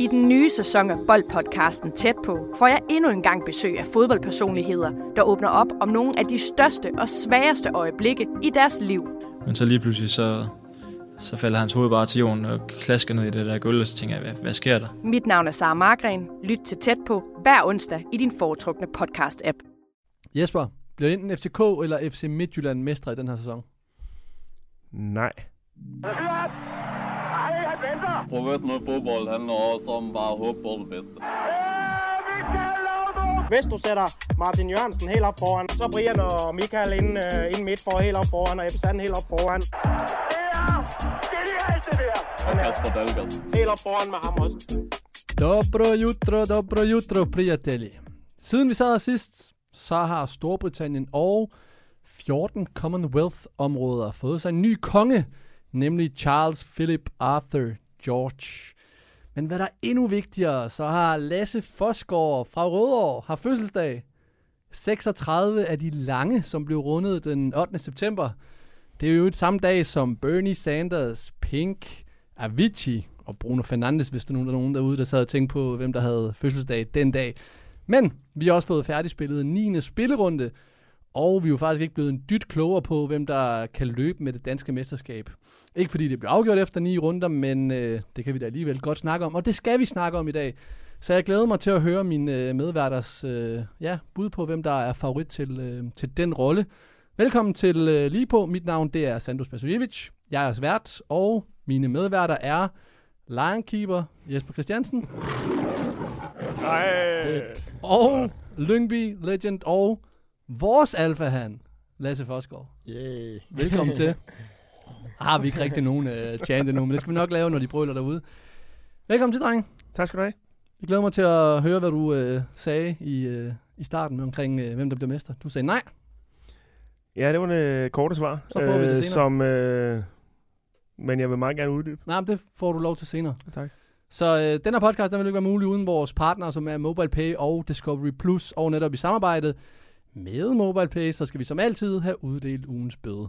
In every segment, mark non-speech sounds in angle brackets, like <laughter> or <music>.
I den nye sæson af Boldpodcasten Tæt på får jeg endnu en gang besøg af fodboldpersonligheder, der åbner op om nogle af de største og sværeste øjeblikke i deres liv. Men så lige pludselig så, så falder hans hoved bare til jorden og klasker ned i det der gulv, og så tænker jeg, hvad, hvad sker der? Mit navn er Sara Margren. Lyt til Tæt på hver onsdag i din foretrukne podcast-app. Jesper, bliver enten FCK eller FC Midtjylland mestre i den her sæson? Nej. Professionel fodbold handler også om bare at håbe på det bedste. Hvis du sætter Martin Jørgensen helt op foran, så Brian og Michael ind, uh, ind midt for helt op foran, og Ebbe helt op foran. Og Kasper Dahlgaard. Helt op foran med ham også. Dobro jutro, dobro jutro, prijatelji. Siden vi sad her sidst, så har Storbritannien og 14 Commonwealth-områder fået sig en ny konge, nemlig Charles Philip Arthur George. Men hvad der er endnu vigtigere, så har Lasse Fosgaard fra Rødovre har fødselsdag. 36 af de lange, som blev rundet den 8. september. Det er jo et samme dag som Bernie Sanders, Pink, Avicii og Bruno Fernandes, hvis der nu er nogen derude, der sad og tænkte på, hvem der havde fødselsdag den dag. Men vi har også fået færdigspillet 9. spillerunde, og vi er jo faktisk ikke blevet en dyt klogere på, hvem der kan løbe med det danske mesterskab. Ikke fordi det bliver afgjort efter ni runder, men øh, det kan vi da alligevel godt snakke om, og det skal vi snakke om i dag. Så jeg glæder mig til at høre mine øh, medværters øh, ja, bud på, hvem der er favorit til, øh, til den rolle. Velkommen til øh, lige på. Mit navn det er Sandro Spasojevic. Jeg er vært, og mine medværter er Lionkeeper Jesper Christiansen Nej. og Lyngby Legend og vores alfahan, Lasse Fosgaard. Yeah. Velkommen til. <laughs> Har vi ikke rigtig nogen uh, chant endnu, men det skal vi nok lave, når de brøler derude. Velkommen til, dreng. Tak skal du have. Jeg glæder mig til at høre, hvad du uh, sagde i, uh, i starten omkring, uh, hvem der bliver mester. Du sagde nej. Ja, det var det øh, korte svar. Så får vi det senere. Som, øh, men jeg vil meget gerne uddybe. Nej, men det får du lov til senere. Tak. Så øh, den her podcast, den vil ikke være mulig uden vores partner, som er MobilePay og Discovery Plus, og netop i samarbejdet med MobilePay, så skal vi som altid have uddelt ugens bøde.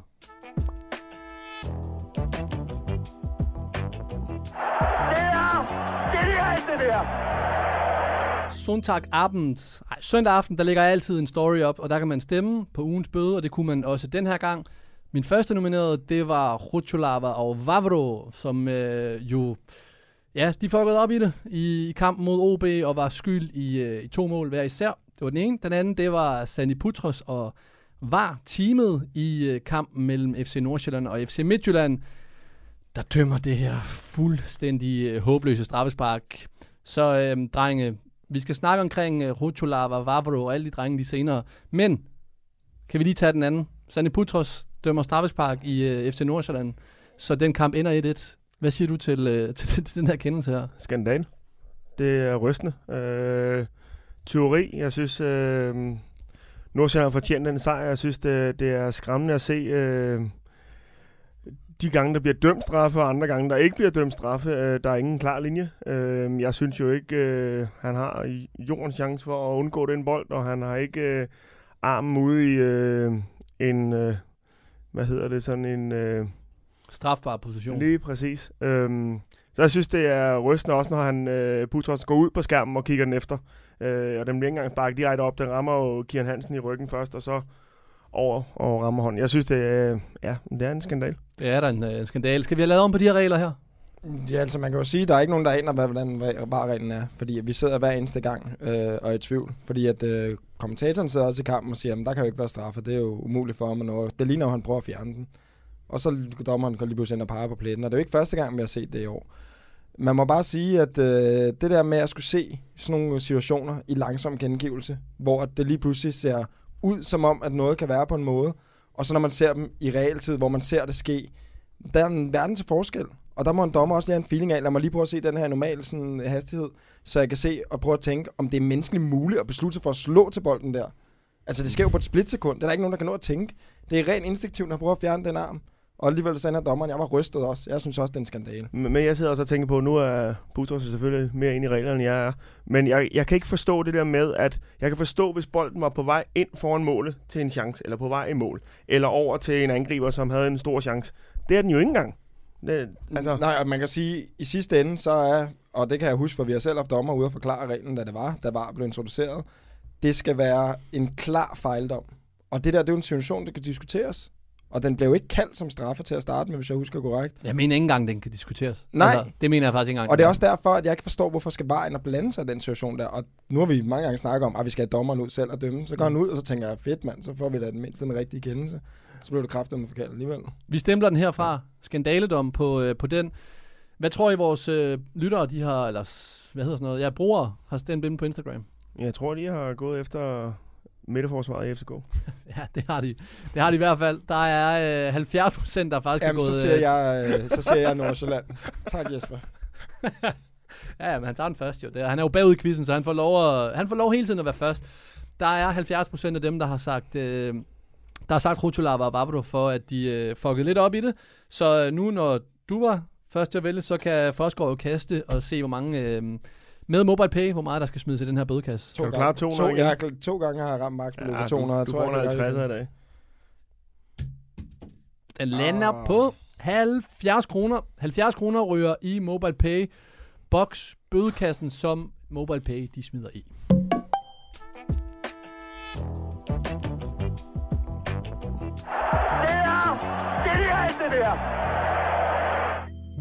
Sonntag Abend, ej, søndag aften, der ligger altid en story op, og der kan man stemme på ugens bøde, og det kunne man også den her gang. Min første nominerede, det var Rucholava og Vavro, som øh, jo, ja, de fuckede op i det i, i kampen mod OB, og var skyld i, øh, i to mål hver især. Det var den ene. Den anden, det var Sandy Putros og var teamet i øh, kampen mellem FC Nordsjælland og FC Midtjylland, der dømmer det her fuldstændig øh, håbløse straffespark. Så øh, drenge, vi skal snakke omkring øh, Vavro og alle de drenge lige senere. Men, kan vi lige tage den anden? Sandy Putros dømmer straffespark i øh, FC Nordsjælland, så den kamp ender 1-1. Hvad siger du til, øh, til, <laughs> til, til den her kendelse her? Skandal. Det er rystende. Øh, teori. Jeg synes, øh, Nordsjælland har fortjent den sejr. Jeg synes, det, det er skræmmende at se øh, de gange, der bliver dømt straffe, og andre gange, der ikke bliver dømt straffe. Øh, der er ingen klar linje. Øh, jeg synes jo ikke, øh, han har jordens chance for at undgå den bold, og han har ikke øh, armen ude i øh, en... Øh, hvad hedder det, sådan en... Øh, Strafbar position. lige præcis. Øhm, så jeg synes, det er rystende også, når han øh, Putros går ud på skærmen og kigger den efter. Øh, og den bliver ikke engang sparket direkte op. Den rammer jo Kian Hansen i ryggen først, og så over og rammer hånden. Jeg synes, det, øh, ja, det er en skandal. Det er der en øh, skandal. Skal vi have lavet om på de her regler her? Ja, altså man kan jo sige, at der er ikke nogen, der aner, hvad, hvordan VAR-reglen er. Fordi vi sidder hver eneste gang øh, og er i tvivl. Fordi at øh, kommentatoren sidder også i kampen og siger, at der kan jo ikke være straffe. Det er jo umuligt for ham. Og det ligner jo, at han prøver at fjerne den. Og så dommeren går lige pludselig ind og peger på pletten. Og det er jo ikke første gang, vi har set det i år. Man må bare sige, at øh, det der med at skulle se sådan nogle situationer i langsom gengivelse, hvor det lige pludselig ser ud som om, at noget kan være på en måde, og så når man ser dem i realtid, hvor man ser det ske, der er en verden til forskel. Og der må en dommer også lige have en feeling af, lad mig lige prøve at se den her normal sådan, øh, hastighed, så jeg kan se og prøve at tænke, om det er menneskeligt muligt at beslutte sig for at slå til bolden der. Altså det sker jo på et splitsekund, det er der ikke nogen, der kan nå at tænke. Det er rent instinktivt at prøve at fjerne den arm. Og alligevel så ender dommeren, jeg var rystet også. Jeg synes også, det er en skandale. Men jeg sidder også og tænker på, nu er Putros selvfølgelig mere ind i reglerne, end jeg er. Men jeg, jeg kan ikke forstå det der med, at jeg kan forstå, hvis bolden var på vej ind foran målet til en chance, eller på vej i mål, eller over til en angriber, som havde en stor chance. Det er den jo ikke engang. Det, altså... Nej, og man kan sige, at i sidste ende, så er og det kan jeg huske, for vi har selv haft dommer ude og forklare reglen, da det var, da VAR blev introduceret. Det skal være en klar fejldom. Og det der, det er jo en situation, der kan diskuteres. Og den blev ikke kaldt som straffe til at starte med, hvis jeg husker korrekt. Jeg mener ikke engang, den kan diskuteres. Nej. Altså, det mener jeg faktisk ikke engang. Og det er også derfor, at jeg ikke forstår, hvorfor skal bare ind og blande sig i den situation der. Og nu har vi mange gange snakket om, at vi skal have dommeren ud selv og dømme. Så går han ud, og så tænker jeg, fedt mand, så får vi da den mindste den rigtige kendelse. Så bliver det kraftigt forkert alligevel. Vi stempler den herfra. Skandaledom på, øh, på den. Hvad tror I, vores øh, lyttere, de har, eller hvad hedder sådan noget, ja, brugere, har stemt dem på Instagram? Jeg tror, de har gået efter midterforsvaret i FCK. <laughs> Ja, det har de. Det har de i hvert fald. Der er øh, 70 procent, der faktisk Jamen, er gået... så siger øh, jeg, øh, <laughs> så siger jeg Nordsjælland. Tak, Jesper. <laughs> Ja, men han tager den først jo. Det er, han er jo bagud i quizzen, så han får, lov at, han får lov hele tiden at være først. Der er 70 procent af dem, der har sagt... Øh, der har sagt Rutulava og Vavro for, at de øh, fuckede lidt op i det. Så øh, nu, når du var først til at vælge, så kan Forsgaard jo kaste og se, hvor mange... Øh, med MobilePay, hvor meget der skal smides i den her bødekasse. Kan du klare 200 to, igen? jeg to gange har jeg ramt max ja, 200. du, du får en jeg, 50 i dag. Den lander Ah. på 70 kroner. 70 kroner ryger i MobilePay box bødekassen, som MobilePay de smider i.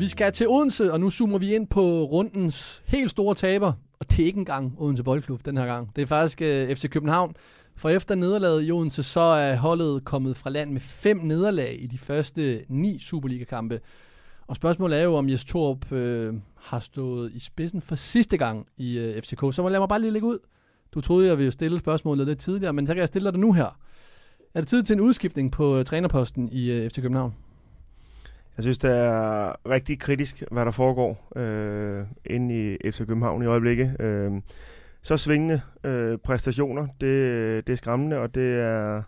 Vi skal til Odense, og nu zoomer vi ind på rundens helt store taber. Og det er ikke engang Odense Boldklub den her gang. Det er faktisk øh, uh, FC København. For efter nederlaget i Odense, så er holdet kommet fra land med fem nederlag i de første ni Superliga-kampe. Og spørgsmålet er jo, om Jes Torp øh, har stået i spidsen for sidste gang i øh, FCK. Så lad mig bare lige lægge ud. Du troede, jeg ville stille spørgsmålet lidt tidligere, men så kan jeg stille dig det nu her. Er det tid til en udskiftning på øh, trænerposten i øh, FC København? Jeg synes, det er rigtig kritisk, hvad der foregår øh, inde i FC København i øjeblikket. Øh, så svingende øh, præstationer, det, det er skræmmende, og det er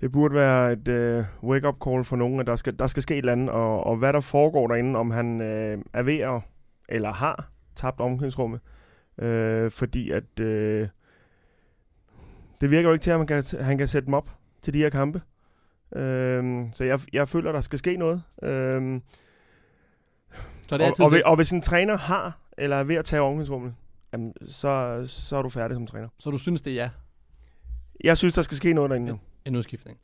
det burde være et øh, wake-up call for nogen, at der skal, der skal ske et eller andet, og, og hvad der foregår derinde, om han øh, er ved at, eller har tabt omklædningsrummet, øh, fordi at øh, det virker jo ikke til, at man kan, han kan sætte dem op til de her kampe. Øhm, så jeg, jeg føler, der skal ske noget. Øhm, Så det er og, altid og, hvis, og hvis en træner har, eller er ved at tage omklædningsrummet, jamen, så, så er du færdig som træner. Så du synes, det er ja, Jeg synes, der skal ske noget derinde. nu. en udskiftning?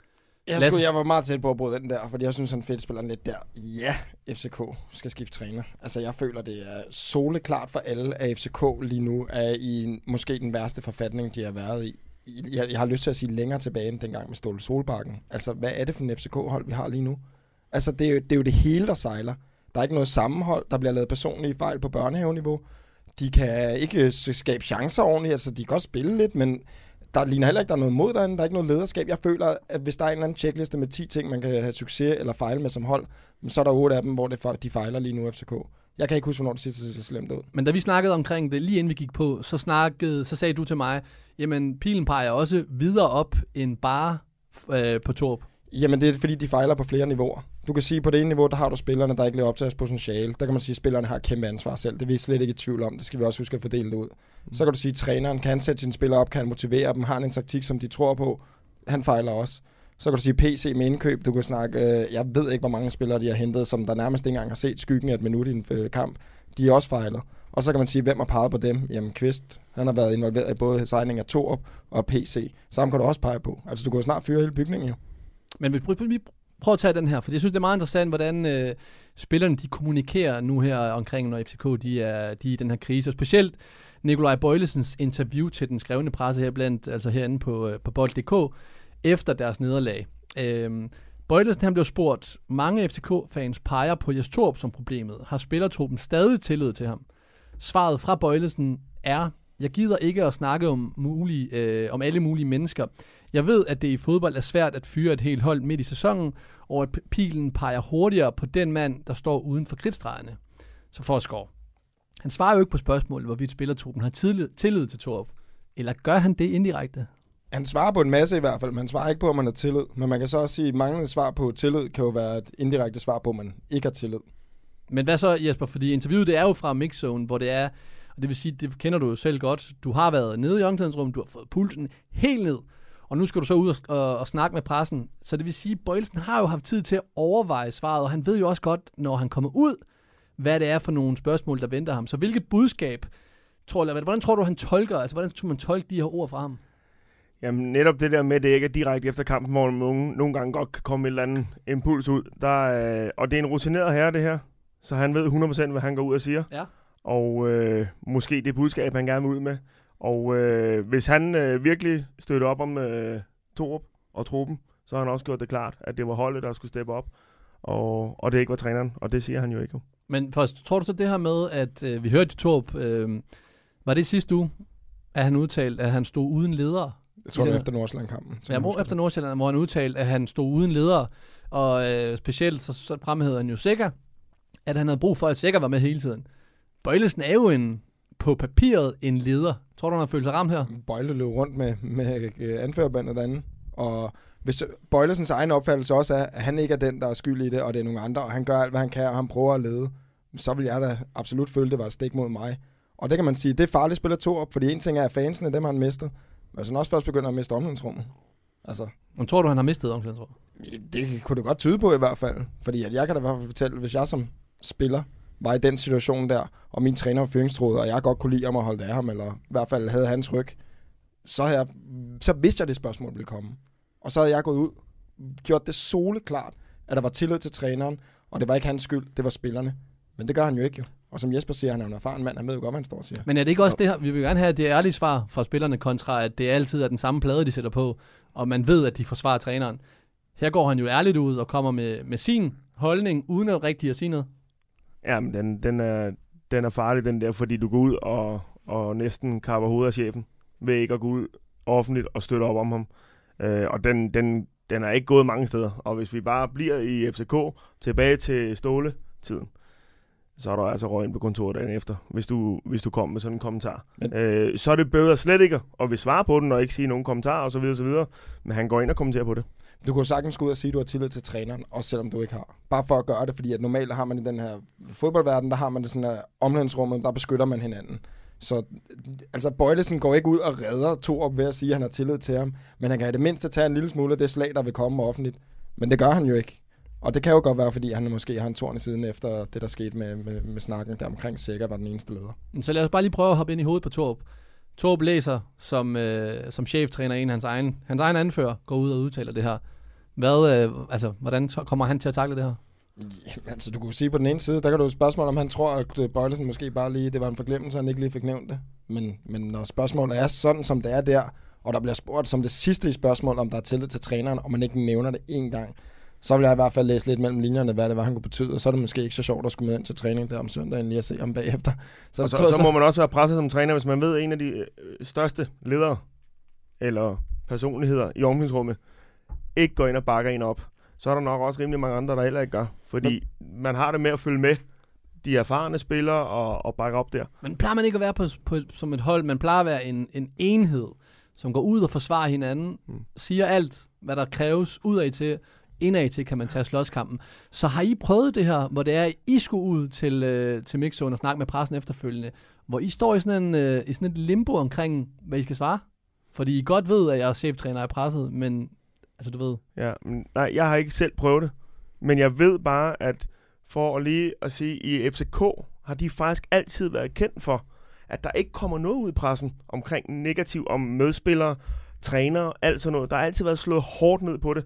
Jeg, Lasse? skulle, jeg var meget tæt på at bryde den der, fordi jeg synes, han fedt spiller lidt der. Ja, FCK skal skifte træner. Altså, jeg føler, det er soleklart for alle, at FCK lige nu er i en, måske den værste forfatning, de har været i. Jeg, jeg har lyst til at sige længere tilbage end dengang med Ståle Solbakken. Altså, hvad er det for en FCK-hold, vi har lige nu? Altså, det er, jo, det er jo det hele, der sejler. Der er ikke noget sammenhold. Der bliver lavet personlige fejl på børnehaveniveau. De kan ikke øh, skabe chancer ordentligt. Altså, de kan godt spille lidt, men der ligner heller ikke, der er noget mod derinde. Der er ikke noget lederskab. Jeg føler, at hvis der er en eller anden checkliste med 10 ting, man kan have succes eller fejle med som hold, så er der 8 af dem, hvor det, de fejler lige nu FCK. Jeg kan ikke huske, hvornår det sidste så slemt ud. Men da vi snakkede omkring det, lige inden vi gik på, så, snakkede, så sagde du til mig, jamen pilen peger også videre op end bare øh, på Torp. Jamen, det er fordi, de fejler på flere niveauer. Du kan sige, at på det ene niveau, der har du spillerne, der ikke lever op til deres potentiale. Der kan man sige, at spillerne har kæmpe ansvar selv. Det er vi slet ikke i tvivl om. Det skal vi også huske at fordele det ud. Så kan du sige, at træneren kan sætte sine spillere op, kan motivere dem, har en taktik, som de tror på. Han fejler også. Så kan du sige PC med indkøb. Du kan snakke, øh, jeg ved ikke, hvor mange spillere de har hentet, som der nærmest ikke engang har set skyggen af et minut i en øh, kamp. De er også fejlet. Og så kan man sige, hvem har peget på dem? Jamen Kvist, han har været involveret i både signing af Torup og PC. Samme kan du også pege på. Altså du kan jo snart fyre hele bygningen jo. Men vi prøver prøv at tage den her, for jeg synes, det er meget interessant, hvordan øh, spillerne de kommunikerer nu her omkring, når FCK de er, de er i den her krise. Og specielt Nikolaj Bøjlesens interview til den skrevne presse her blandt, altså herinde på, øh, på bold.dk, efter deres nederlag. Øh, Bøjlesen han blev spurgt, mange FCK-fans peger på Jes Torp som problemet. Har spillertruppen stadig tillid til ham? Svaret fra Bøjlesen er, jeg gider ikke at snakke om, mulige, øh, om alle mulige mennesker. Jeg ved, at det i fodbold er svært at fyre et helt hold midt i sæsonen, og at pilen peger hurtigere på den mand, der står uden for kridtstregerne. Så Forsgaard. Han svarer jo ikke på spørgsmålet, hvorvidt spillertruppen har tillid, tillid til Torup. Eller gør han det indirekte? Han svarer på en masse i hvert fald, men han svarer ikke på, om man har tillid. Men man kan så også sige, at manglende svar på tillid kan jo være et indirekte svar på, at man ikke har tillid. Men hvad så, Jesper? Fordi interviewet, det er jo fra Mixzone, hvor det er, og det vil sige, det kender du jo selv godt. Du har været nede i omklædningsrummet, du har fået pulsen helt ned, og nu skal du så ud og, og, og snakke med pressen. Så det vil sige, Bøjelsen har jo haft tid til at overveje svaret, og han ved jo også godt, når han kommer ud, hvad det er for nogle spørgsmål, der venter ham. Så hvilket budskab, tror, du, hvordan tror du, han tolker, altså hvordan tror man tolke de her ord fra ham? Jamen netop det der med, at det ikke er direkte efter kampen, hvor nogen nogle gange godt kan komme et eller andet impuls ud. Der øh, og det er en rutineret herre, det her. Så han ved 100% hvad han går ud og siger. Ja. Og øh, måske det budskab, han gerne vil ud med. Og øh, hvis han øh, virkelig støtter op om øh, Torup og truppen, så har han også gjort det klart, at det var holdet, der skulle steppe op. Og, og det ikke var træneren, og det siger han jo ikke. Men først, tror du så det her med, at øh, vi hørte Torp, øh, var det sidste uge, at han udtalte, at han stod uden leder? Jeg tror, det er efter Nordsjælland-kampen. Ja, husker efter. Nordsjælland, hvor han udtalte, at han stod uden leder, og øh, specielt så, så fremhævede han jo sikker, at han havde brug for, at sikker var med hele tiden. Bøjlesen er jo en, på papiret en leder. Tror du, han har følt sig ramt her? Bøjle løb rundt med, med øh, anførerbandet derinde, og hvis Bøjlesens egen opfattelse også er, at han ikke er den, der er skyld i det, og det er nogle andre, og han gør alt, hvad han kan, og han prøver at lede, så vil jeg da absolut føle, det var et stik mod mig. Og det kan man sige, det er farligt spiller to op, fordi en ting er, at fansene, dem har han mistet, men hvis han også først begynder at miste omklædningsrummet, altså, Men tror du, han har mistet omklædningsrum? det kunne det godt tyde på i hvert fald. Fordi at jeg kan da i hvert fald fortælle, hvis jeg som spiller var i den situation der, og min træner var fyringstroet, og jeg godt kunne lide ham og holde af ham, eller i hvert fald havde hans ryg, så, jeg, så vidste jeg, at det spørgsmål ville komme. Og så havde jeg gået ud, gjort det soleklart, at der var tillid til træneren, og det var ikke hans skyld, det var spillerne. Men det gør han jo ikke jo. Og som Jesper siger, han er en erfaren mand, han ved jo godt, hvad han står og siger. Men er det ikke også det her, vi vil gerne have det ærlige svar fra spillerne, kontra at det altid er den samme plade, de sætter på, og man ved, at de forsvarer træneren. Her går han jo ærligt ud og kommer med, med sin holdning, uden at rigtig at sige noget. Ja, men den, den, er, den er farlig, den der, fordi du går ud og, og næsten kapper hovedet af chefen, ved ikke at gå ud offentligt og støtte op om ham. Øh, og den, den, den er ikke gået mange steder. Og hvis vi bare bliver i FCK, tilbage til Ståle-tiden, så er der altså ind på kontoret dagen efter, hvis du, hvis du kommer med sådan en kommentar. Men- Øh, så er det bedre slet ikke at vil svare på den, og ikke sige nogen kommentarer osv. osv. Men han går ind og kommenterer på det. Du kunne sagtens gå ud og sige, at du har tillid til træneren, også selvom du ikke har. Bare for at gøre det, fordi at normalt har man i den her fodboldverden, der har man det sådan her omklædningsrummet, der beskytter man hinanden. Så altså Bøjlesen går ikke ud og redder to op ved at sige, at han har tillid til ham, men han kan i det mindste tage en lille smule af det slag, der vil komme offentligt. Men det gør han jo ikke. Og det kan jo godt være, fordi han måske har en torn i siden efter det, der skete med, med, med snakken der omkring sikkert var den eneste leder. Så lad os bare lige prøve at hoppe ind i hovedet på Torp. Torp læser som, øh, som cheftræner en af hans egen, hans egen anfører, går ud og udtaler det her. Hvad, øh, altså, hvordan kommer han til at takle det her? Jamen, altså, du kunne sige på den ene side, der kan du jo spørgsmål, om han tror, at øh, Bøjlesen måske bare lige, det var en forglemmelse, han ikke lige fik nævnt det. Men, men når spørgsmålet er sådan, som det er der, og der bliver spurgt som det sidste i spørgsmål, om der er tillid til træneren, og man ikke nævner det én gang, så vil jeg i hvert fald læse lidt mellem linjerne, hvad det var, han kunne betyde, og så er det måske ikke så sjovt at skulle med ind til træning der om søndagen lige at se ham bagefter. Så, Og så, jeg så, må man også være presset som træner, hvis man ved, at en af de øh, største ledere eller personligheder i omklædningsrummet ikke går ind og bakker en op. Så er der nok også rimelig mange andre, der heller ikke gør. Fordi man har det med at følge med de erfarne spillere og, og bakke op der. Men plejer man ikke at være på, på, som et hold, man plejer at være en, en enhed, som går ud og forsvarer hinanden, Mm. siger alt, hvad der kræves udad til, indad til kan man tage slåskampen. Så har I prøvet det her, hvor det er, I skulle ud til, øh, til Mixzone og snakke med pressen efterfølgende, hvor I står i sådan, en, øh, i sådan et limbo omkring, hvad I skal svare? Fordi I godt ved, at jeg er cheftræner i presset, men altså du ved, Ja, men, nej, jeg har ikke selv prøvet det. Men jeg ved bare, at for lige at sige, i FCK har de faktisk altid været kendt for, at der ikke kommer noget ud i pressen omkring negativ om medspillere, trænere, alt sådan noget. Der har altid været slået hårdt ned på det.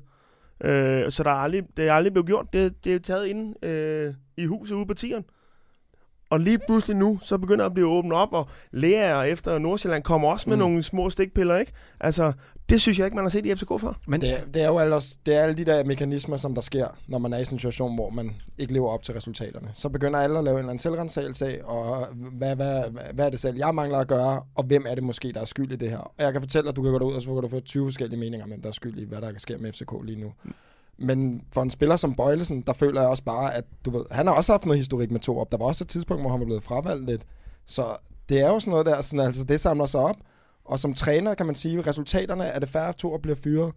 Øh, så der er aldrig, det er aldrig blevet gjort. Det, det er taget ind øh, i huset ude på tieren. Og lige pludselig nu, så begynder at blive åbnet op, og læger efter Nordsjælland kommer også med Mm. mm. nogle små stikpiller, ikke? Altså, det synes jeg ikke, man har set i FCK før. men Det, er- det er jo ellers, det er alle de der mekanismer, som der sker, når man er i en situation, hvor man ikke lever op til resultaterne. Så begynder alle at lave en eller anden selvrensagelse af, og hvad, hvad, hvad er det selv, jeg mangler at gøre, og hvem er det måske, der er skyld i det her. Og jeg kan fortælle dig, at du kan gå derud, og så kan du få 20 forskellige meninger om, hvem der er skyld i, hvad der sker med FCK lige nu. Men for en spiller som Bøjlesen, der føler jeg også bare, at du ved, han har også haft noget historik med to op. Der var også et tidspunkt, hvor han var blevet fravalgt lidt. Så det er jo sådan noget der, sådan, altså det samler sig op. Og som træner kan man sige, at resultaterne er det færre to og bliver fyret.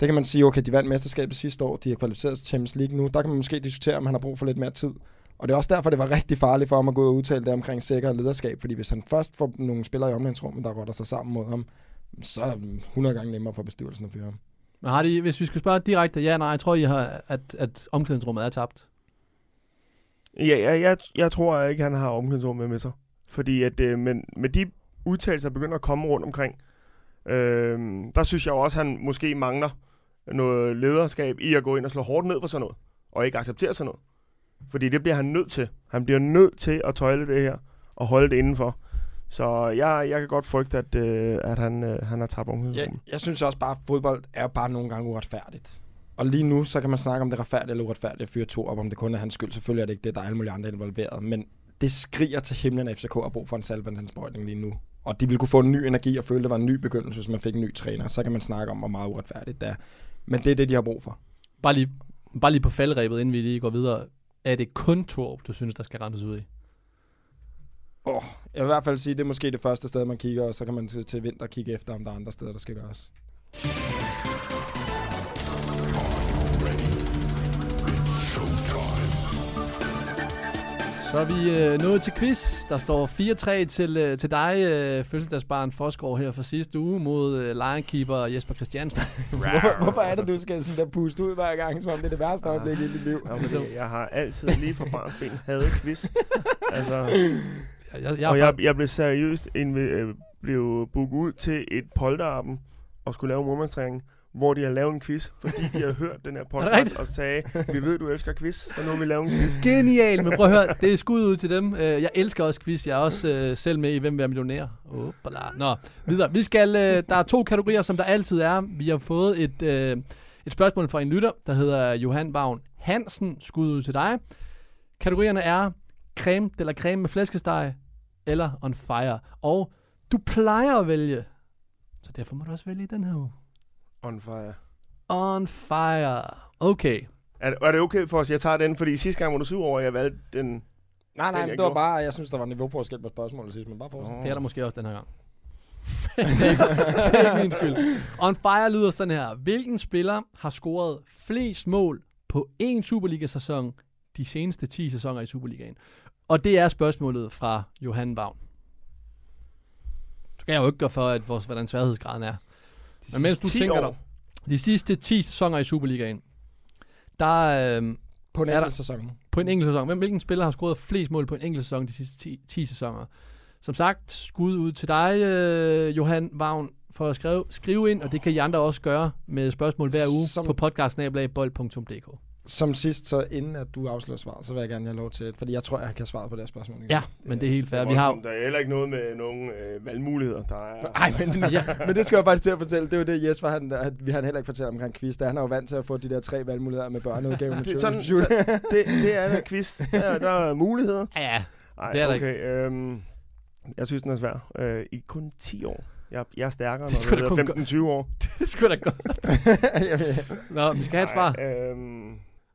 Det kan man sige, okay, de vandt mesterskabet sidste år, de er kvalificeret til Champions League nu. Der kan man måske diskutere, om han har brug for lidt mere tid. Og det er også derfor, det var rigtig farligt for ham at gå ud og udtale det omkring sikker lederskab. Fordi hvis han først får nogle spillere i omklædningsrummet, der rotter sig sammen mod ham, så er det 100 gange nemmere for bestyrelsen at fyre ham. men har de, hvis vi skal spørge direkte, ja nej, jeg tror I har, at, at omklædningsrummet er tabt. Ja, ja jeg, jeg tror ikke, han har omklædningsrum med med sig. Fordi at, øh, men, med de udtalelser, begynder at komme rundt omkring, øh, der synes jeg jo også, at han måske mangler noget lederskab i at gå ind og slå hårdt ned på sådan noget, og ikke acceptere sådan noget. Fordi det bliver han nødt til. Han bliver nødt til at tøjle det her, og holde det indenfor. Så jeg, jeg kan godt frygte, at, øh, at han, øh, han har tabt Jeg, jeg synes også bare, at fodbold er bare nogle gange uretfærdigt. Og lige nu, så kan man snakke om det er retfærdigt eller uretfærdigt at fyre to op, om det kun er hans skyld. Selvfølgelig er det ikke det, der er alle mulige andre involveret. Men det skriger til himlen, at FCK har brug for en salvandsindsprøjtning lige nu. Og de vil kunne få en ny energi og føle, at det var en ny begyndelse, hvis man fik en ny træner. Så kan man snakke om, hvor meget uretfærdigt det er. Men det er det, de har brug for. Bare lige, bare lige på faldrebet, inden vi lige går videre. Er det kun Torp, du synes, der skal rendes ud i? Oh, jeg vil i hvert fald sige, at det er måske det første sted, man kigger, og så kan man til, til vinter kigge efter, om der er andre steder, der skal gøres. Så er vi øh, nået til quiz. Der står 4-3 til, øh, til dig, øh, fødselsdagsbarn Forsgaard her fra sidste uge mod øh, Lionkeeper Jesper Christiansen. <laughs> Hvorfor, hvorfor er det, du skal sådan der puste ud hver gang, som om det er det værste øjeblik i dit liv? Ja, fordi jeg har altid lige fra barnsben havde quiz. <laughs> altså, Jeg, jeg, jeg, og jeg, jeg, blev seriøst invi- øh, blev booket ud til et polterappen og skulle lave mormandstræning, hvor de har lavet en quiz, fordi de har hørt den her <laughs> podcast og sagde, vi ved, du elsker quiz, så nu vil vi lave en quiz. Genial, men prøv at høre, <laughs> det er skud ud til dem. Øh, Jeg elsker også quiz. Jeg er også øh, selv med i Hvem vil være millionær. Opala. Nå, videre. Vi skal, øh, der er to kategorier, som der altid er. Vi har fået et, et spørgsmål fra en lytter, der hedder Johan Bavn Hansen. Skud ud til dig. Kategorierne er creme eller creme med flæskesteg eller on fire. Og du plejer at vælge, så derfor må du også vælge i den her uge. On fire. On fire. Okay. Er, det- er det okay for os, jeg tager den? Fordi sidste gang var du sur over, at jeg valgte den. Nej, nej, men det var gjorde. bare, jeg synes, der var niveauforskel på spørgsmålet sidst, men bare fortsæt. Det er der måske også den her gang. <laughs> det, er ikke, det er ikke min skyld. On Fire lyder sådan her. Hvilken spiller har scoret flest mål på én Superliga-sæson de seneste 10 sæsoner i Superligaen? Og det er spørgsmålet fra Johan Vagn. Så skal jeg jo ikke gøre for, at vores, hvordan sværhedsgraden er. Men mens du sidste 10 tænker år. dig, de sidste 10 sæsoner i Superligaen, der øh, På en enkelt sæson. på en enkelt sæson. Hvem, hvilken spiller har scoret flest mål på en enkelt sæson de sidste 10, 10 sæsoner? Som sagt, skud ud til dig, øh, Johan Vagn, for at skrive, skrive ind, og det kan I andre også gøre med spørgsmål hver uge Som- på podcastnablag.bold.dk. Som sidst, så inden at du afslører svaret, så vil jeg gerne have lov til et, fordi jeg tror, jeg kan svare på det her spørgsmål. Ja, men det er helt fair. Det Vi har. Der er heller ikke noget med nogen øh, valgmuligheder. Der er, <laughs> Nej, men, Ja. men det skal jeg faktisk til at fortælle. Det er jo det, Jesper, han, at vi han heller ikke fortæller omkring quiz. Da han er jo vant til at få de der tre valgmuligheder med børneudgaven. <laughs> det, er sådan, så, det, det er der quiz. Der, der er muligheder. ja, ja, Ej, Det er der okay, Øhm, jeg synes, den er svær. Øh, I kun 10 år. Jeg, jeg er stærkere, Det når kun jeg er 15-20 år. <laughs> det skulle da godt. Nå, vi skal have et svar. Ej,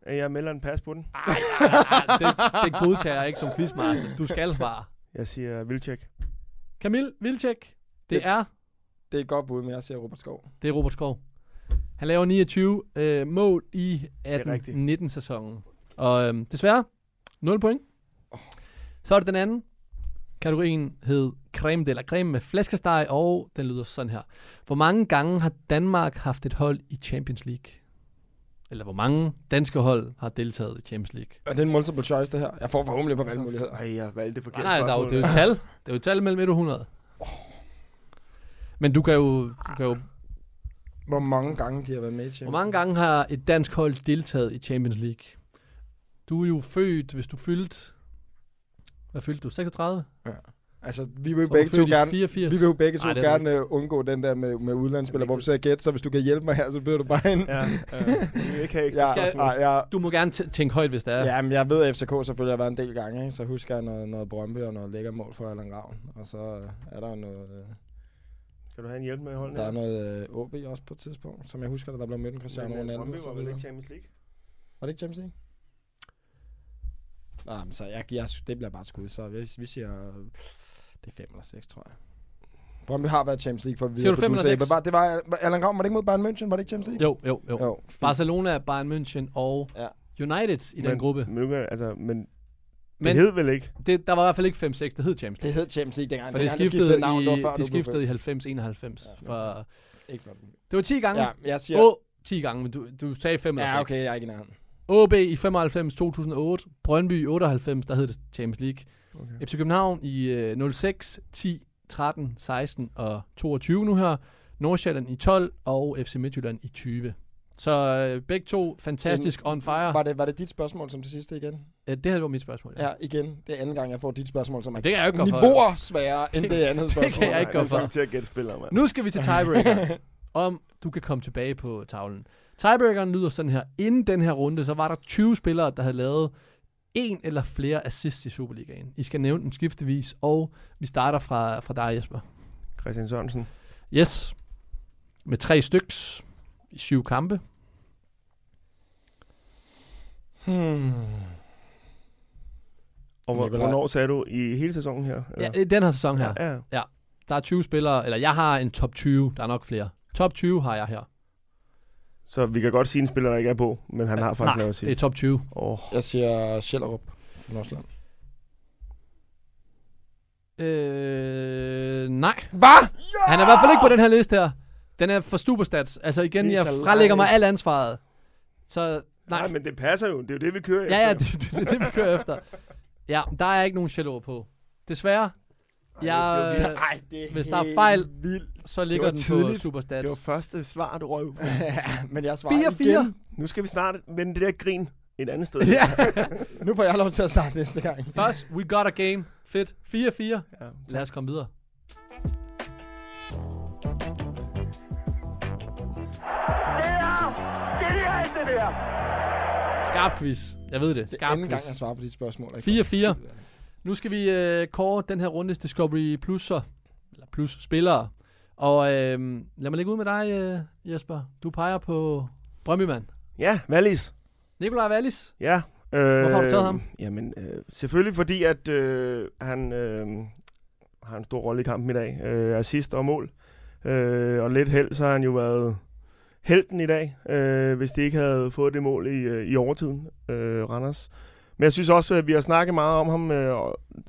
øhm, jeg melder en pas på den. Ej, ej, ej, det, det godtager jeg ikke som quizmaster. Du skal svare. Jeg siger Vilcek. Kamil Vilcek, det Det- er det er et godt bud, men jeg siger Robert Skov. Det er Robert Skov. Han laver 29 øh, mål i rigtigt. 18-19 sæsonen. Og øh, desværre, 0 point. Så er det den anden. Kategorien hed creme de la creme med flæskesteg, og den lyder sådan her. Hvor mange gange har Danmark haft et hold i Champions League? Eller hvor mange danske hold har deltaget i Champions League? Er det en multiple choice, det her? Jeg får forhåbentlig på valgmuligheder. Ej, jeg valgte det Nej, forkert nej, der er jo, det er jo et tal. Det er jo et tal mellem 1 og 100. Men du kan jo, du kan jo Hvor mange gange de har været med i Champions Hvor mange gange har et dansk hold deltaget i Champions League? Du er jo født, hvis du fyldt... Hvad fyldte du? 36? Altså, vi vil jo begge to gerne... 84. Vi vil jo begge to Ej, er gerne uh, undgå den der med, med udlandsspillere, hvor vi sidder gætter, så hvis du kan hjælpe mig her, så byder du bare ind. Ja, ja. Vi vil ikke have ekstra Ja, Skal- ej, ja, Du må gerne t- tænke højt, hvis det er. ja, men jeg ved, at FCK selvfølgelig har været en del gange, ikke? så husker jeg noget, noget Brøndby og noget lækker mål for Allan Ravn. Og så øh, er der noget, øh, Skal du have en hjælp med i holden? der er noget øh, OB også på et tidspunkt, som jeg husker, da der blev mødt en Cristiano Men, øh, Ronaldo. Brøndby var vel ikke Champions League? Var det ikke Champions League? Nej, men så jeg, jeg, det bliver bare skud, så vi, vi siger, det er 5 eller 6, tror jeg. Brøndby har været Champions League for at Siger du fem eller sagde, seks? Var, det var, var Allan Ravn, var det ikke mod Bayern München? Var det ikke Champions League? Jo, jo, jo. Jo, fint. Barcelona, Bayern München og Ja. United i den Men- gruppe. Men, altså, men, men Men det hed vel ikke? det, der var i hvert fald ikke 5-6, det hed Champions Det League. hed Champions League dengang. For det dengang skiftede, navn, i, det før, det blev skiftede i født. 90-91. Ja, For, Ikke du- det var 10 gange. Ja, jeg siger... Åh, 10 gange, men du, du sagde 5 eller 6. Ja, okay, jeg er ikke i nærheden. OB i 95, 2008. Brøndby i 98, der hed det Champions League. Okay. FC København i øh, 06, 10, 13, 16 og 22 nu her. Nordsjælland i 12 og FC Midtjylland i 20. Så øh, begge to fantastisk on fire. Var det, var det dit spørgsmål som det sidste igen? Øh, det her var mit spørgsmål. Ja, igen. Det er anden gang, jeg får dit spørgsmål, som er Det kan jeg jo ikke gå for. niveauer sværere end det andet det spørgsmål. kan jeg ikke gå det for. til at gætte spillere, mand. Nu skal vi til tiebreaker. <laughs> om du kan komme tilbage på tavlen. Tiebreakeren lyder sådan her. Inden den her runde, så var der 20 spillere, der havde lavet en eller flere assists i Superligaen. I skal nævne dem skiftevis, og vi starter fra, fra dig, Jesper. Christian Sørensen. Yes. Med tre styks i syv kampe. Hmm. Og hvor, hvornår sagde du? I hele sæsonen her? Ja, i den her sæson her. Ja, ja. Der er 20 spillere, eller jeg har en top 20. Der er nok flere. Top 20 har jeg her. Så vi kan godt sige en spiller, der ikke er på, men han har faktisk Nej, lavet det er sidst. top 20. Oh, Jeg siger Sjællerup fra Nordsjælland. Øh, nej. Hvad? Han er i hvert fald ikke på den her liste her. Den er for Superstats. Altså igen, jeg frelægger mig alt ansvaret. Så nej. nej. men det passer jo. Det er jo det, vi kører Ja, ja, efter. det, det, det, er det, vi kører efter. Ja, der er ikke nogen Shello på. Desværre. Jeg, det øh, Ej, det er hvis der er fejl, vildt. så ligger den på. Superstats. Det var første svar, du røv. <laughs> men jeg svarer 4-4. igen. Nu skal vi snart vende det der grin et andet sted. Ja. <laughs> Nu får jeg lov til at starte næste gang. Først, we got a game. Fedt. 4-4. Ja. Lad os komme videre. Skarp quiz. Jeg ved det. Det er Skarp anden gang, quiz. jeg svarer på dit spørgsmål. 4-4. Nu skal vi øh, kåre den her rundes Discovery Plus'er. Eller Plus spillere. Og øh, lad mig lægge ud med dig, øh, Jesper. Du peger på Brøndby-mand. ja, Wallis. Nikolaj Wallis. Ja. Øh, Hvorfor har du taget ham? Jamen, øh, selvfølgelig fordi, at øh, han øh, har en stor rolle i kampen i dag. Øh, assist og mål. Øh, og lidt held, så har han jo været helten i dag, øh, hvis de ikke havde fået det mål i, øh, i overtiden, øh, Randers. Men jeg synes også, at vi har snakket meget om ham øh,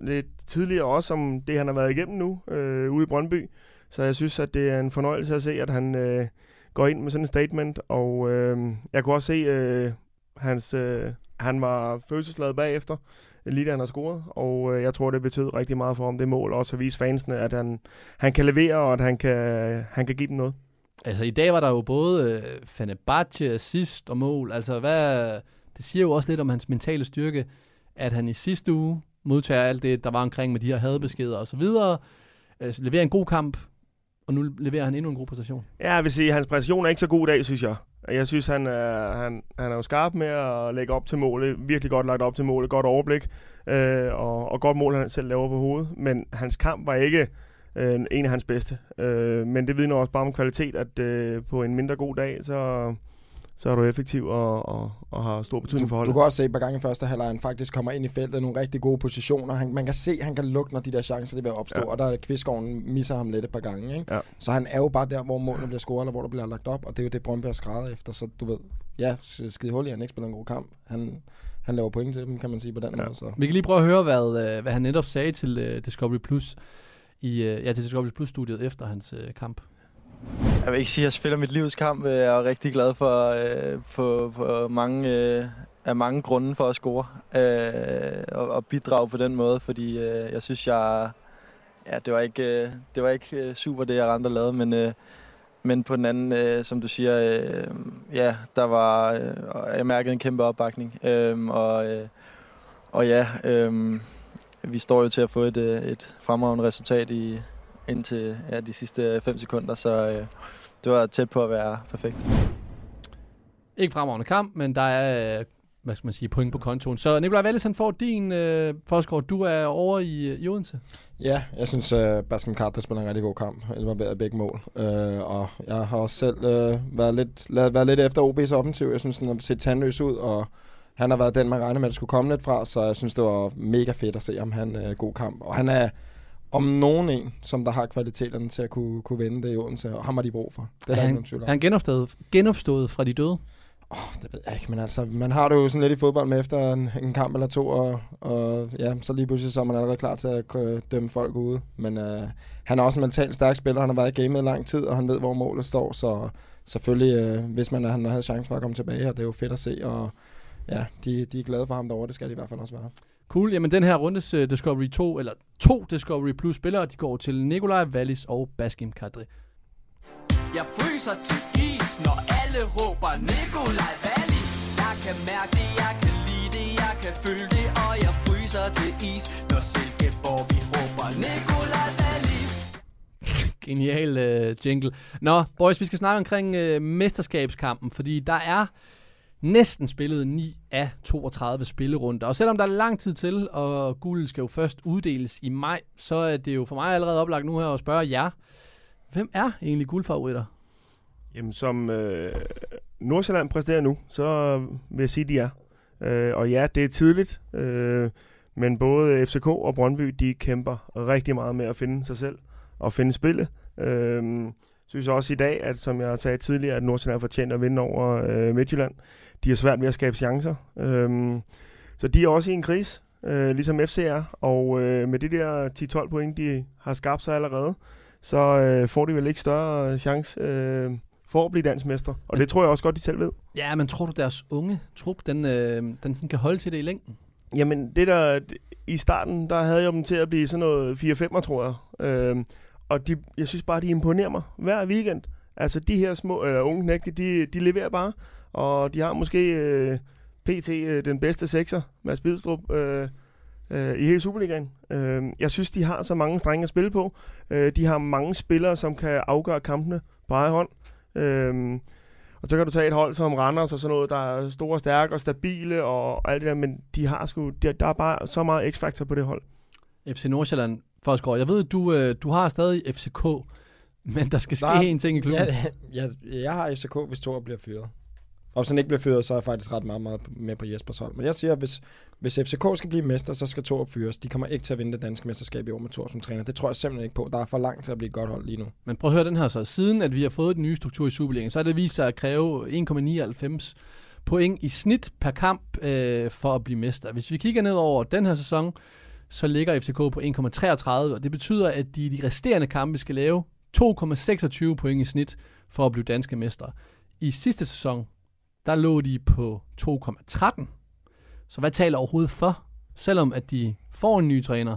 lidt tidligere også, om det, han har været igennem nu øh, ude i Brøndby. Så jeg synes, at det er en fornøjelse at se, at han øh, går ind med sådan en statement. Og øh, jeg kunne også se, øh, hans, øh, han var følelsesladet bagefter, lige da han har scoret. Og øh, jeg tror, det betød rigtig meget for ham, det mål. Også at vise fansene, at han, han kan levere, og at han kan, han kan give dem noget. Altså i dag var der jo både øh, Fenerbahce, assist og mål. Altså hvad, det siger jo også lidt om hans mentale styrke, at han i sidste uge modtager alt det, der var omkring med de her hadbeskeder og så videre. Øh, leverer en god kamp, og nu leverer han endnu en god præstation. Ja, jeg vil sige, at hans præstation er ikke så god i dag, synes jeg. Jeg synes, han er, han, han er jo skarp med at lægge op til målet. Virkelig godt lagt op til målet. Godt overblik. Øh, og, og godt mål, han selv laver på hovedet. Men hans kamp var ikke øh, en af hans bedste. Øh, men det vidner også bare om kvalitet, at øh, på en mindre god dag, så, så er du effektiv og, og, og har stor betydning for Du, du holdet. kan også se et par gange i første halvleg, han faktisk kommer ind i feltet i nogle rigtig gode positioner. Han, man kan se, at han kan lukke, når de der chancer de vil opstå, Ja. og der er Kvistgården misser ham lidt et par gange. Ikke? Ja. Så han er jo bare der, hvor målene bliver scoret, eller hvor der bliver lagt op, og det er jo det, Brøndby har skrevet efter. Så du ved, ja, skide hul i, han ikke spiller en god kamp. Han, han laver point til dem, kan man sige på den Ja. måde. Så. Vi kan lige prøve at høre, hvad, øh, hvad han netop sagde til øh, Discovery Plus i øh, ja, til Discovery Plus studiet efter hans kamp. Jeg vil ikke sige, at jeg spiller mit livs kamp. Øh, jeg er rigtig glad for øh, på, på mange, øh, af mange grunde for at score øh, og, og bidrage på den måde, fordi øh, jeg synes, jeg ja, det var ikke øh, det var ikke øh, super det jeg andre lavede, men øh, men på den anden, øh, som du siger, øh, ja, der var øh, jeg mærkede en kæmpe opbakning, øh, og øh, og ja, øh, vi står jo til at få et, øh, et fremragende resultat i indtil ja, de sidste 5 sekunder, så øh, det var tæt på at være perfekt. Ikke fremragende kamp, men der er øh, hvad skal man sige, point på kontoen. Så Nikolaj Wallis, han får din øh, forskår. Du er over i, i Odense. Ja, jeg synes, uh, Baskem Carter spiller en rigtig god kamp. Det var bedre begge mål. Uh, og jeg har også selv uh, været, lidt, lad, været lidt efter OB's offensiv. Jeg synes, den har set tandløs ud, og han har været den, man regnede med, at skulle komme lidt fra. Så jeg synes, det var mega fedt at se ham have en uh, god kamp. Og han er om nogen en, som der har kvaliteterne til at kunne, kunne vinde det i Odense, og ham har de brug for. Det er, Er der ikke han, nogen tvivl er om. han genopstået, genopstået fra de døde? Oh, det ved jeg ikke, men altså, man har det jo sådan lidt i fodbold med efter en, en kamp eller to, og, og ja, så lige pludselig så er man allerede klar til at dømme folk ude. Men uh, han er også en mentalt stærk spiller, han har været i gamet i lang tid, og han ved, hvor målet står, så selvfølgelig, uh, hvis man han havde chance for at komme tilbage, og det er jo fedt at se, og ja, de, de er glade for ham derovre, det skal de i hvert fald også være. Cool. Jamen, den her rundes uh, Discovery 2, eller to Discovery Plus spillere, de går til Nikolaj Wallis og Baskim Kadri. Jeg fryser til is, når alle råber Nikolaj Wallis. Jeg kan mærke det, jeg kan lide det, jeg kan føle det, og jeg fryser til is, når Silkeborg vi råber Nikolaj Wallis. Genial uh, jingle. Nå, boys, vi skal snakke omkring uh, mesterskabskampen, fordi der er næsten spillet 9 af 32 spillerunder. Og selvom der er lang tid til, og guld skal jo først uddeles i maj, så er det jo for mig allerede oplagt nu her at spørge jer, hvem er egentlig guldfavoritter? Jamen, som øh, Nordsjælland præsterer nu, så vil jeg sige, de er. Øh, og ja, det er tidligt, øh, men både FCK og Brøndby, de kæmper rigtig meget med at finde sig selv og finde spillet. Øh, synes også i dag, at som jeg sagde tidligere, at Nordsjælland fortjener at vinde over øh, Midtjylland. De har svært ved at skabe chancer. Øh, så de er også i en kris, øh, ligesom FC er. Og øh, med de der 10-12 point, de har skabt sig allerede, så øh, får de vel ikke større chance øh, for at blive dansmester. Og det tror jeg også godt, de selv ved. Ja, men tror du, deres unge trup, den, øh, den sådan kan holde til det i længden? Jamen, det der, i starten, der havde jeg dem til at blive sådan noget 4-5'er, tror jeg. Øh, og de, jeg synes bare, de imponerer mig hver weekend. Altså, de her små øh, unge knægte, de, de leverer bare. Og de har måske øh, PT øh, den bedste sekser, Mads Bidstrup, øh, øh, i hele Superligaen. Øh, jeg synes, de har så mange strenge at spille på. Øh, de har mange spillere, som kan afgøre kampene på egen hånd. Øh, og så kan du tage et hold som Randers og sådan noget, der er store, stærke og stabile og alt det der, men de har sgu, der, der er bare så meget x-faktor på det hold. FC Nordsjælland, Forsgaard, jeg ved, du, øh, du har stadig FCK, men der skal ske en ting i klubben. Ja, ja, jeg har FCK, hvis Thor bliver fyret. Og hvis han ikke bliver fyret, så er jeg faktisk ret meget, meget med på Jespers hold. Men jeg siger, at hvis, hvis FCK skal blive mester, så skal Torup fyres. De kommer ikke til at vinde det danske mesterskab i år med Torup som træner. Det tror jeg simpelthen ikke på. Der er for langt til at blive et godt hold lige nu. Men prøv at høre den her så. Siden at vi har fået den nye struktur i Superligaen, så har det vist sig at kræve 1,99 point i snit per kamp øh, for at blive mester. Hvis vi kigger ned over den her sæson, så ligger FCK på 1,33, og det betyder, at de de resterende kampe skal lave 2,26 point i snit for at blive danske mestre. I sidste sæson, der lå de på 2,13. Så hvad taler overhovedet for, selvom at de får en ny træner,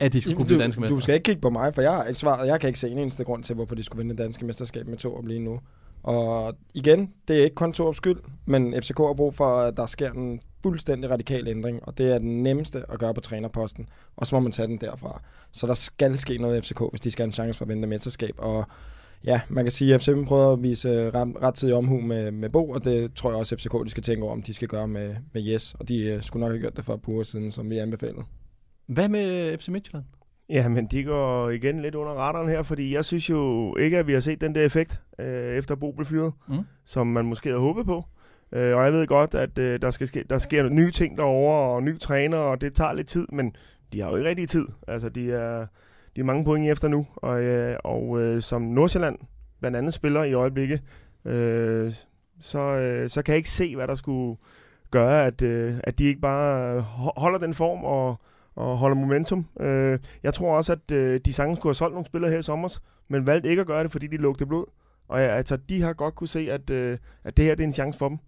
at de skulle kunne blive danske du, mestre? du skal ikke kigge på mig, for jeg har ikke svaret. Jeg kan ikke se en eneste grund til, hvorfor de skulle vinde det danske mesterskab med Thor lige nu. Og igen, det er ikke kun Thors skyld, men FCK har brug for, at der sker en fuldstændig radikal ændring, og det er den nemmeste at gøre på trænerposten, og så må man tage den derfra. Så der skal ske noget i FCK, hvis de skal have en chance for at vinde mesterskab, og ja, man kan sige, at FC prøver at vise ret, rettidig omhu med, med Bo, og det tror jeg også, at FCK de skal tænke over, om de skal gøre med, med Jes, og de uh, skulle nok have gjort det for et par uger siden, som vi anbefalede. Hvad med FC Midtjylland? Ja, men de går igen lidt under radaren her, fordi jeg synes jo ikke, at vi har set den der effekt, øh, efter Bo blev fyret, Mm. som man måske havde håbet på. Øh, og jeg ved godt, at øh, der, skal ske, der sker nye ting derovre, og ny træner, og det tager lidt tid, men de har jo ikke rigtig tid. Altså, de er, de er mange point efter nu, og, øh, og øh, som Nordsjælland blandt andet spiller i øjeblikket, øh, så, øh, så kan jeg ikke se, hvad der skulle gøre, at, øh, at de ikke bare holder den form og, og holder momentum. Øh, jeg tror også, at øh, de sagtens kunne have solgt nogle spillere her i sommer, men valgte ikke at gøre det, fordi de lugte blod. Og ja, altså, de har godt kunne se, at, øh, at det her det er en chance for dem.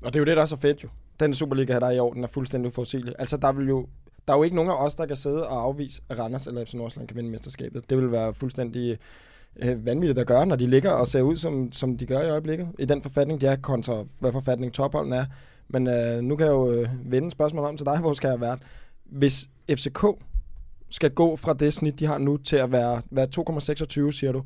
Og det er jo det, der er så fedt jo. Den Superliga her, der er i år, den er fuldstændig uforudsigelig. Altså, der vil jo der er jo ikke nogen af os, der kan sidde og afvise, at Randers eller FC Nordsjælland kan vinde mesterskabet. Det vil være fuldstændig øh, vanvittigt at gøre, når de ligger og ser ud, som, som de gør i øjeblikket. I den forfatning, de er kontra, hvad forfatning topholden er. Men øh, nu kan jeg jo øh, vende spørgsmålet om til dig, <laughs> hvor skal jeg være. Hvis FCK skal gå fra det snit, de har nu, til at være, være 2,26, siger du.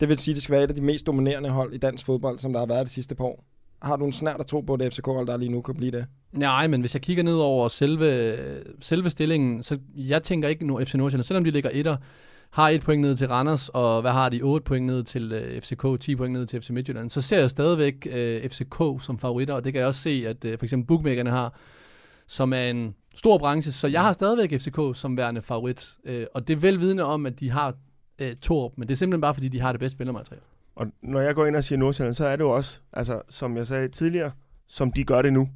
Det vil sige, at det skal være et af de mest dominerende hold i dansk fodbold, som der har været de sidste par år. Har du en snært at tro på, at det fck der lige nu kan blive det? Nej, men hvis jeg kigger ned over selve, selve stillingen, så jeg tænker ikke, nu FC Nordsjælland, selvom de ligger etter, har et point ned til Randers, og hvad har de? 8 point ned til øh, FCK, 10 point ned til FC Midtjylland. Så ser jeg stadigvæk øh, FCK som favoritter, og det kan jeg også se, at øh, for eksempel bookmakerne har, som er en stor branche. Så jeg har stadigvæk FCK som værende favorit, øh, og det er vel om, at de har øh, Torp, men det er simpelthen bare, fordi de har det bedste spillermateriale. Og når jeg går ind og siger Nordsjælland, så er det jo også, altså, som jeg sagde tidligere, som de gør det nu,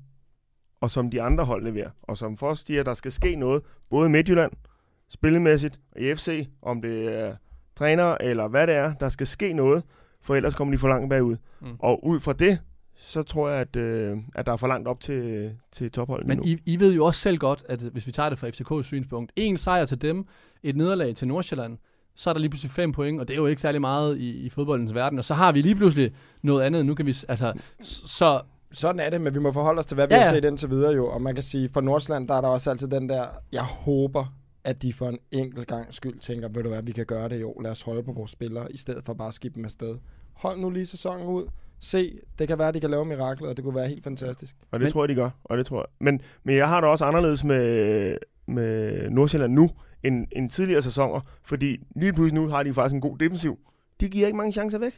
og som de andre hold leverer. Og som for siger, at der skal ske noget, både i Midtjylland, spillemæssigt, og i FC, om det er træner eller hvad det er, der skal ske noget, for ellers kommer de for langt bagud. Mm. Mm. Og ud fra det så tror jeg, at, øh, at der er for langt op til, til topholdet Men nu. I, I ved jo også selv godt, at hvis vi tager det fra FCK's synspunkt, en sejr til dem, et nederlag til Nordsjælland, så er der lige pludselig fem point, og det er jo ikke særlig meget i, i fodboldens verden. Og så har vi lige pludselig noget andet. Nu kan vi, altså, så Sådan er det, men vi må forholde os til, hvad vi Ja, ja, har set indtil videre jo. Og man kan sige, for Nordsjælland, der er der også altid den der, jeg håber, at de for en enkelt gang skyld tænker, ved du hvad, vi kan gøre det jo. Lad os holde på vores spillere, i stedet for bare at skifte dem afsted. Hold nu lige sæsonen ud. Se, det kan være, at de kan lave mirakler, og det kunne være helt fantastisk. Og det Men- tror jeg, de gør. Og det tror jeg. Men, men jeg har det også anderledes med, med Nordsjælland nu, end, end tidligere sæsoner. Fordi lige pludselig nu har de faktisk en god defensiv. De giver ikke mange chancer væk.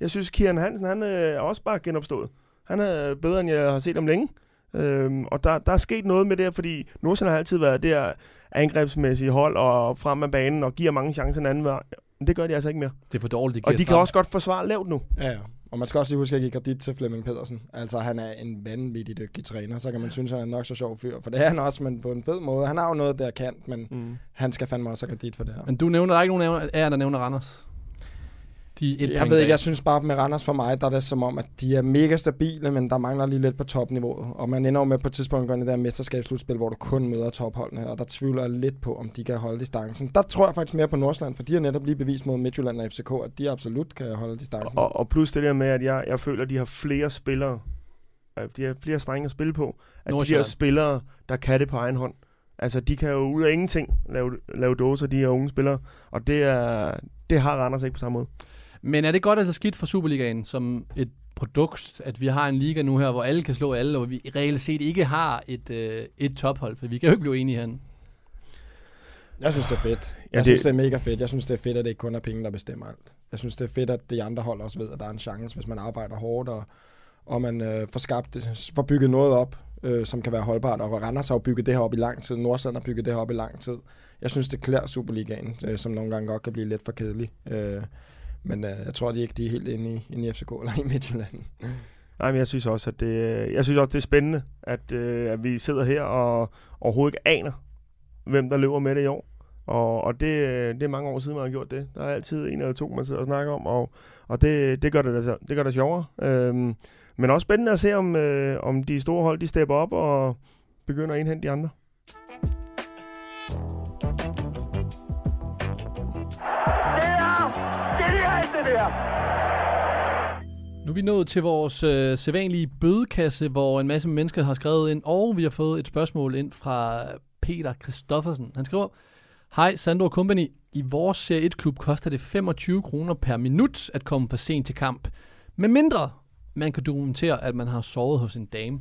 Jeg synes, Kieran Hansen, han øh, er også bare genopstået. Han er bedre, end jeg har set ham længe. Øhm, og der, der er sket noget med det, fordi Nordsjælland har altid været der angrebsmæssige hold og frem af banen og giver mange chancer den anden vej. Men det gør de altså ikke mere. det er for dårligt, det Og de kan også godt forsvare lavt nu. Ja, ja. Og man skal også lige huske at give kredit til Flemming Pedersen. Altså, han er en vanvittig dygtig træner. Så kan man synes, at han er nok så sjov fyr. For det er han også, men på en fed måde. Han har jo noget, der kan, men Mm. han skal fandme også have kredit for det her. Men du nævner, der er ikke nogen af jer, der nævner Randers. De et Jeg ved ikke, jeg synes bare med Randers for mig, der er det som om, at de er mega stabile, men der mangler lige lidt på topniveauet. Og man ender jo med på et tidspunkt i det der mesterskabsslutspil, hvor du kun møder topholdene, og der tvivler jeg lidt på, om de kan holde distancen. Der tror jeg faktisk mere på Nordsjælland, for de har netop lige bevist mod Midtjylland og FCK, at de absolut kan holde distancen. Og, og plus det der med, at jeg, jeg føler, at de har flere spillere, de har flere strenge at spille på. At de Nordsjælland. spillere, der kan det på egen hånd. Altså, de kan jo ud af ingenting lave, lave dåser, de her unge spillere. Og det, er, det har Randers ikke på samme måde. Men er det godt eller skidt for Superligaen som et produkt, at vi har en liga nu her, hvor alle kan slå alle, og hvor vi reelt set ikke har et, øh, et tophold, for vi kan jo ikke blive enige herinde. Jeg synes, det er fedt. Ja, Jeg det- synes, det er mega fedt. Jeg synes, det er fedt, at det ikke kun er penge, der bestemmer alt. Jeg synes, det er fedt, at de andre hold også ved, at der er en chance, hvis man arbejder hårdt, og, og man øh, får skabt, får bygget noget op, øh, som kan være holdbart. Og Randers har jo bygget det her op i lang tid. Nordsjælland har bygget det her op i lang tid. Jeg synes, det klæder Superligaen, øh, som nogle gange godt kan blive lidt for kedelig. Øh, men øh, jeg tror de ikke, de er helt inde i, inde i FCK eller i Midtjylland. Nej, men jeg synes også, at det, øh, jeg synes også, det er spændende, at, øh, at vi sidder her og overhovedet ikke aner, hvem der løber med det i år. Og, og det, øh, det er mange år siden, man har gjort det. Der er altid en eller to, man sidder og snakker om, og, og det, det, gør det, da- det gør det sjovere. Øhm, men også spændende at se, om, øh, om de store hold, de stepper op og begynder at indhente de andre. Nu er vi nået til vores øh, sædvanlige bødekasse, hvor en masse mennesker har skrevet ind, og vi har fået et spørgsmål ind fra Peter Christoffersen. Han skriver, Hej Sandro Company, i vores Serie 1-klub koster det 25 kroner per minut at komme for sent til kamp. Med mindre man kan dokumentere, at man har sovet hos en dame.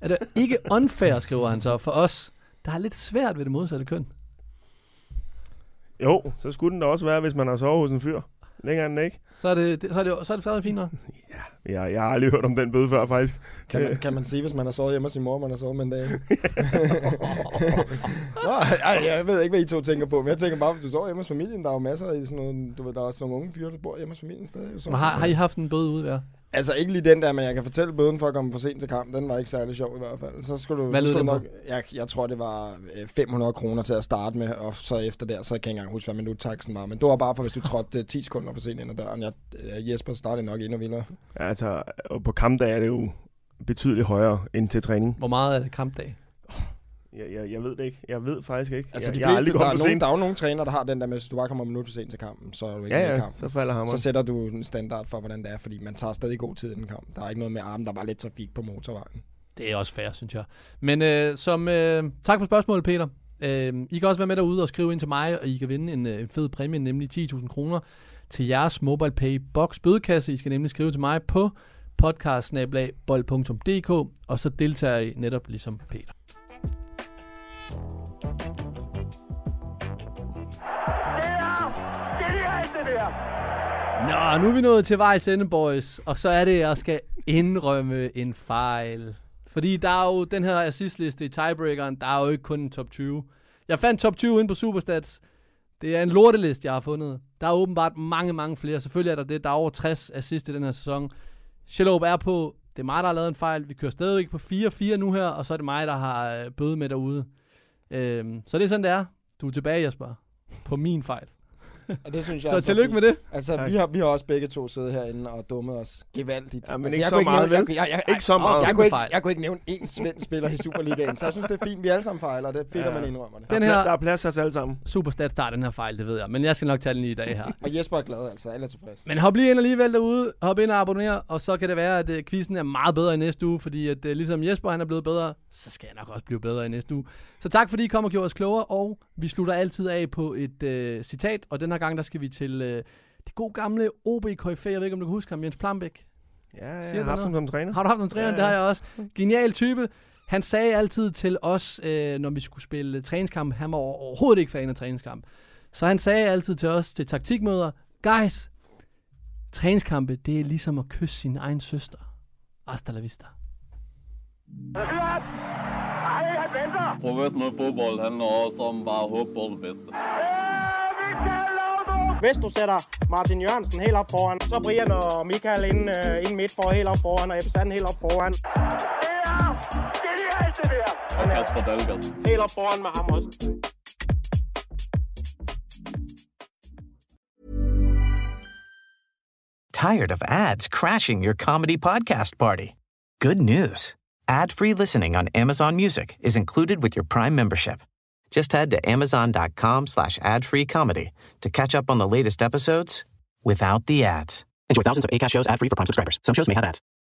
Er det ikke unfair, skriver han så, for os, der er lidt svært ved det modsatte køn. Jo, så skulle den da også være, hvis man har sovet hos en fyr. Længere end ikke. Så er det, det, så er det, så er det stadig fint nok. Jeg, jeg har aldrig hørt om den bøde før, faktisk. Kan man, kan man sige, hvis man har sovet hjemme hos sin mor, man har sovet med en dag? <laughs> Nå, ej, jeg ved ikke, hvad I to tænker på, men jeg tænker bare, hvis du sover hjemme hos familien, der er jo masser af sådan nogle, du ved, der er sådan nogle unge fyre, der bor hjemme hos familien stadig. Så, Men har, har I haft en bøde ude, ja? Altså ikke lige den der, men jeg kan fortælle bøden for at komme for sent til kamp. Den var ikke særlig sjov i hvert fald. Så skulle du, Hvad så lød skulle den nok, jeg, jeg tror, det var øh, 500 kroner til at starte med, og så efter der, så kan jeg ikke engang huske, hvad minuttaksen var. Men det var bare for, hvis du trådte øh, 10 sekunder for sent ind ad døren. Jeg, øh, Jesper startede nok endnu vildere. Ja, altså, og på kampdag er det jo betydeligt højere end til træning. Hvor meget er det kampdag? Jeg, jeg, jeg ved det ikke. Jeg ved faktisk ikke. Altså jeg, de jeg har fleste, aldrig der, er nogen, der er jo nogle træner, der har den der med, hvis du bare kommer en minut for sent til kampen, så er du ikke Ja, med i ja, kampen. så falder hammeren. Så sætter du en standard for, hvordan det er, fordi man tager stadig god tid inden kamp. Der er ikke noget med armen, der var lidt trafik på motorvejen. Det er også fair, synes jeg. Men øh, som øh, tak for spørgsmålet, Peter. Øh, I kan også være med derude og skrive ind til mig, og I kan vinde en, øh, en fed præmie, nemlig 10.000 kroner til jeres MobilePay Box bødekasse. I skal nemlig skrive til mig på podcast og så deltager I netop ligesom Peter. Nå, nu er vi nået til vejs ende, boys. Og så er det, jeg skal indrømme en fejl. Fordi der er jo den her assistliste i tiebreakeren, der er jo ikke kun en top 20. Jeg fandt top 20 ind på Superstats. Det er en lorteliste, jeg har fundet. Der er åbenbart mange, mange flere. Selvfølgelig er der det. Der er over 60 assist i den her sæson. Shalop er på. Det er mig, der har lavet en fejl. Vi kører stadigvæk på 4-4 nu her, og så er det mig, der har øh, bøde med derude. Øhm, så det er sådan, det er. Du er tilbage, Jesper. På min fejl. Og det synes jeg Så er tillykke med det. Altså, Tak. vi har, vi har også begge to siddet herinde og dummet os gevaldigt. Ja, men altså, ikke jeg så kunne meget, nævne, jeg, jeg, jeg, Ikke så jeg, meget. Jeg, Kæmpe kunne ikke, jeg kunne ikke nævne én svensk spiller i Superligaen, så jeg synes, det er fint. Vi alle sammen fejler, det er fedt, Ja. at man indrømmer det. Den Der, her der er plads til os alle sammen. Superstat starter den her fejl, det ved jeg. Men jeg skal nok tage den lige i dag her. Og Jesper er glad, altså. Alle er tilfredse. Men hop lige ind alligevel derude. Hop ind og abonner, og så kan det være, at uh, quizzen er meget bedre i næste uge, fordi at, uh, ligesom Jesper han er blevet bedre, så skal jeg nok også blive bedre i næste uge. Så tak fordi I kom og gjorde os klogere, og vi slutter altid af på et uh, citat, og den her gang der skal vi til uh, det gode gamle OB KFA. Jeg ved ikke, om du kan huske ham, Jens Plambæk. Ja, jeg Siger har du haft ham noget? som træner. Har du haft en træner? Ja, Ja, ja. Det har jeg også. Genial type. Han sagde altid til os, øh, når vi skulle spille træningskamp, han var over- overhovedet ikke fan af træningskamp. Så han sagde altid til os til taktikmøder, guys, træningskampe, det er ligesom at kysse sin egen søster. Hasta la vista. Professionel fodbold handler også om bare at håbe på det bedste. Hvis du sætter Martin Jørgensen helt op foran, så Brian og Michael ind, øh, ind midt for helt op foran, og Ebbe helt op foran. Og Kasper Dahlgaard. Helt op foran med ham også. Tired of ads crashing your comedy podcast party? Good news. Ad-free listening on Amazon Music is included with your Prime membership. Just head to amazon.com slash ad-free comedy to catch up on the latest episodes without the ads. Enjoy thousands of ACAST shows ad-free for Prime subscribers. Some shows may have ads.